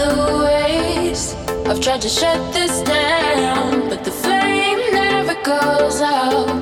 the waves. I've tried to shut this down, but the flame never goes out.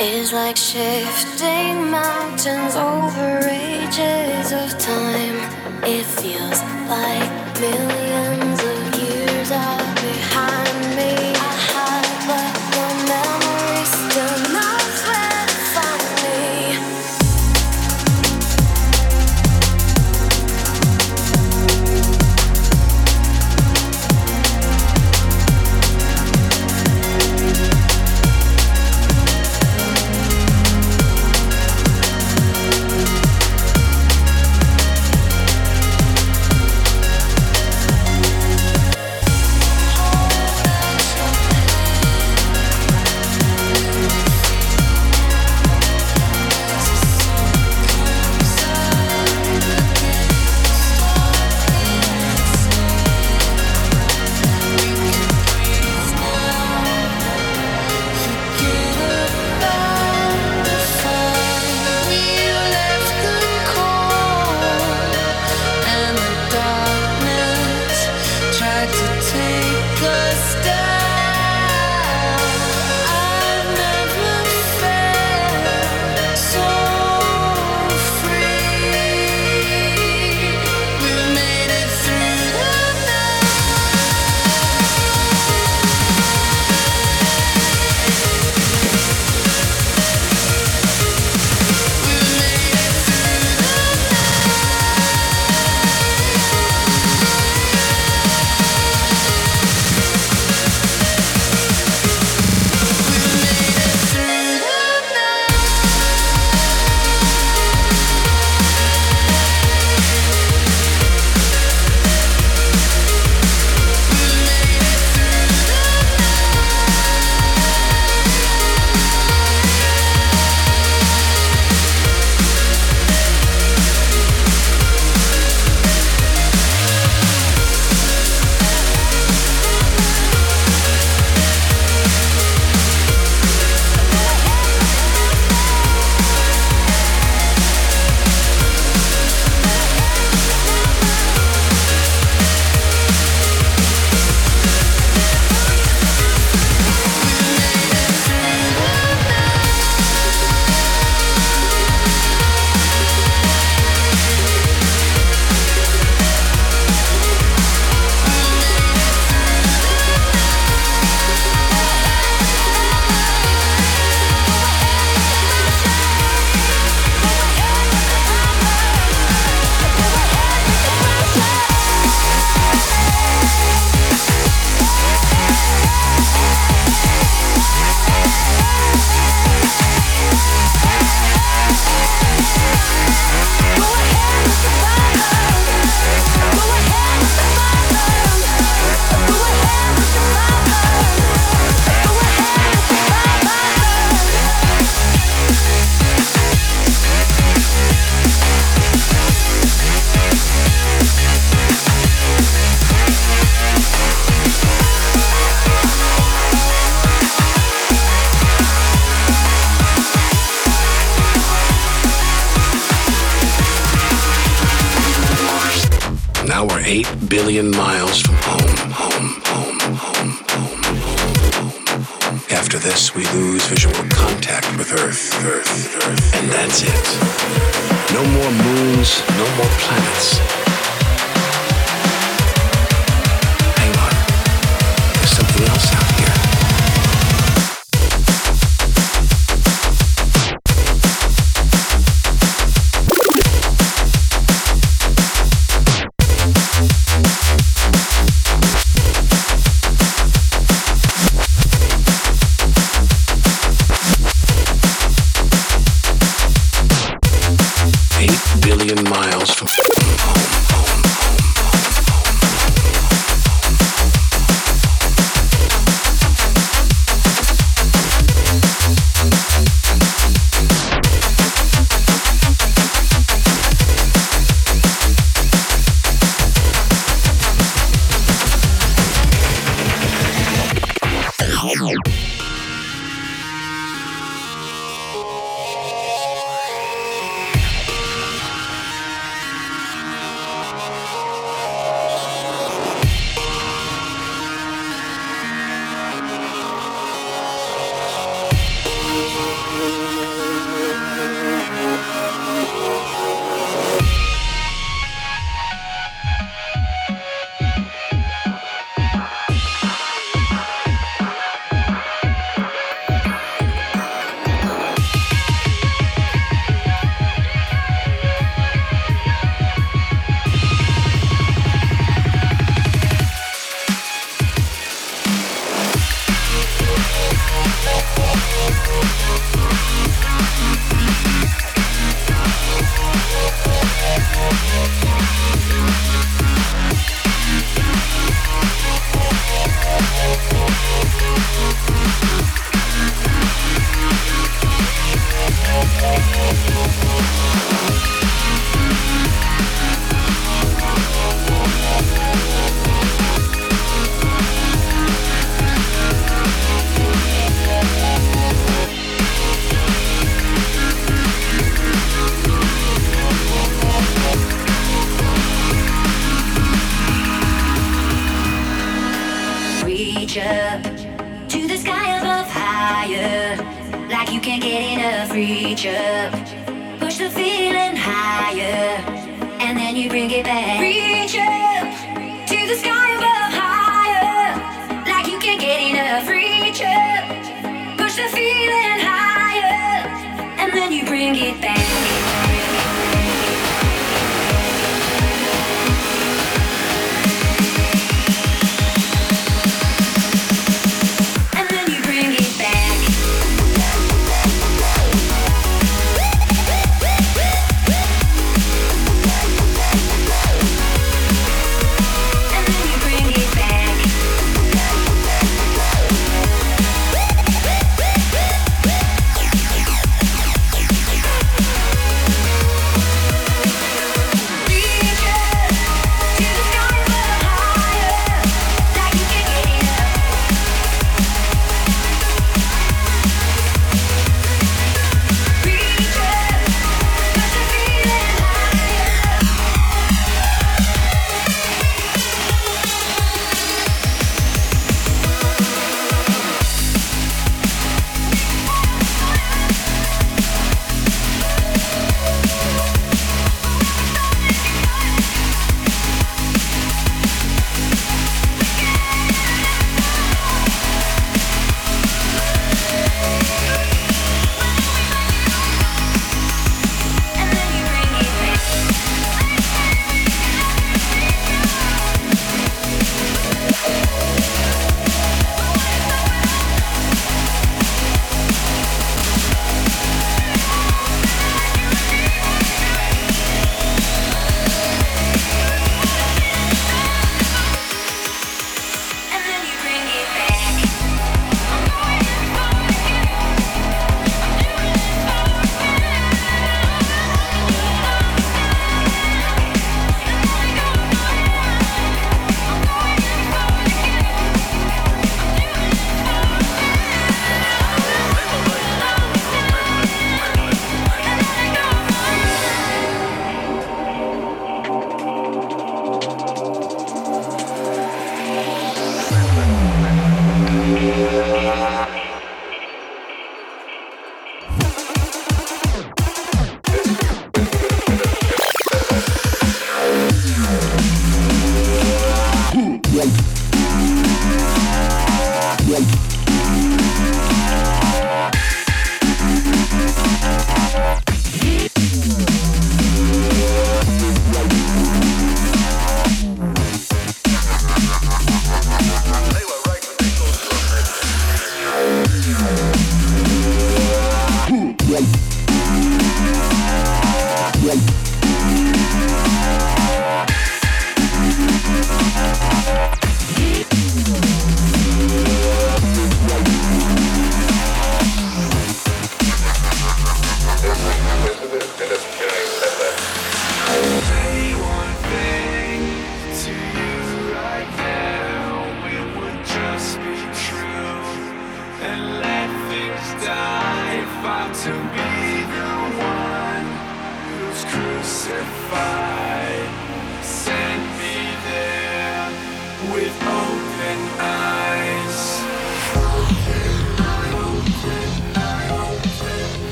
is like shifting mountains over ages of time. It feels like millions. planets.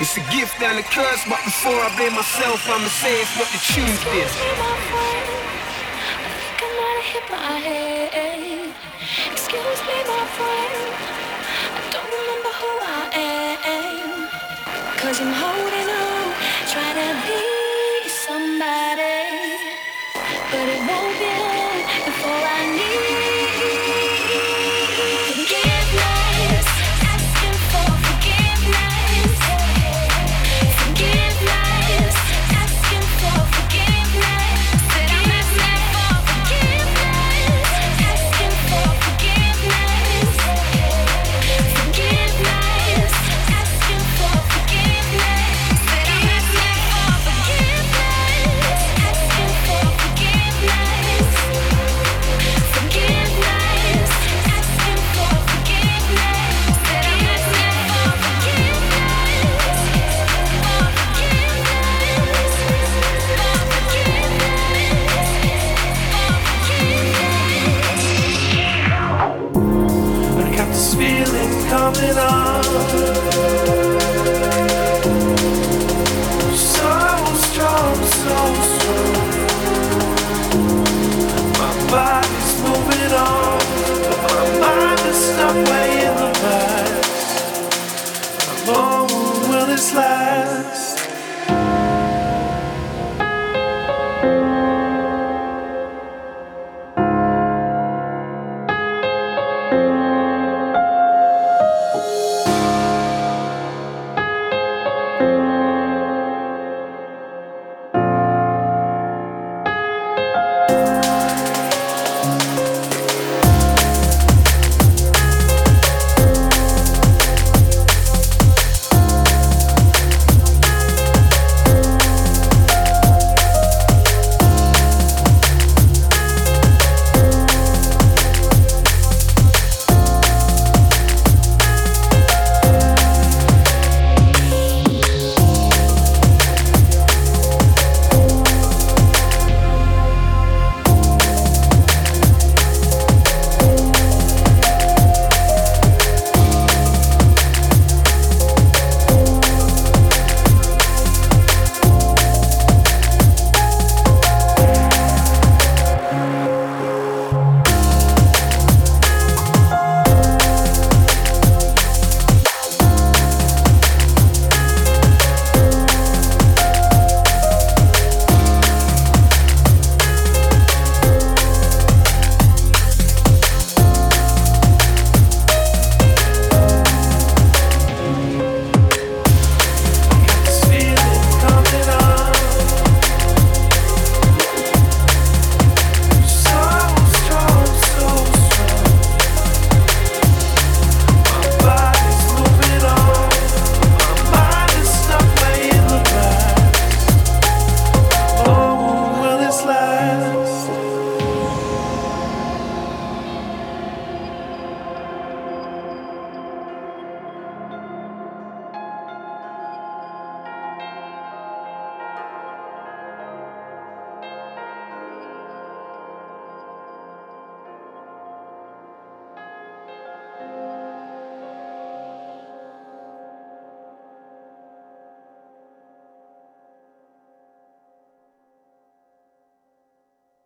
It's a gift and a curse, but before I blame myself, I'ma say it's what the my head. Excuse me, my friend. I don't remember who I am. Cause I'm holding on, trying to be somebody. But it won't be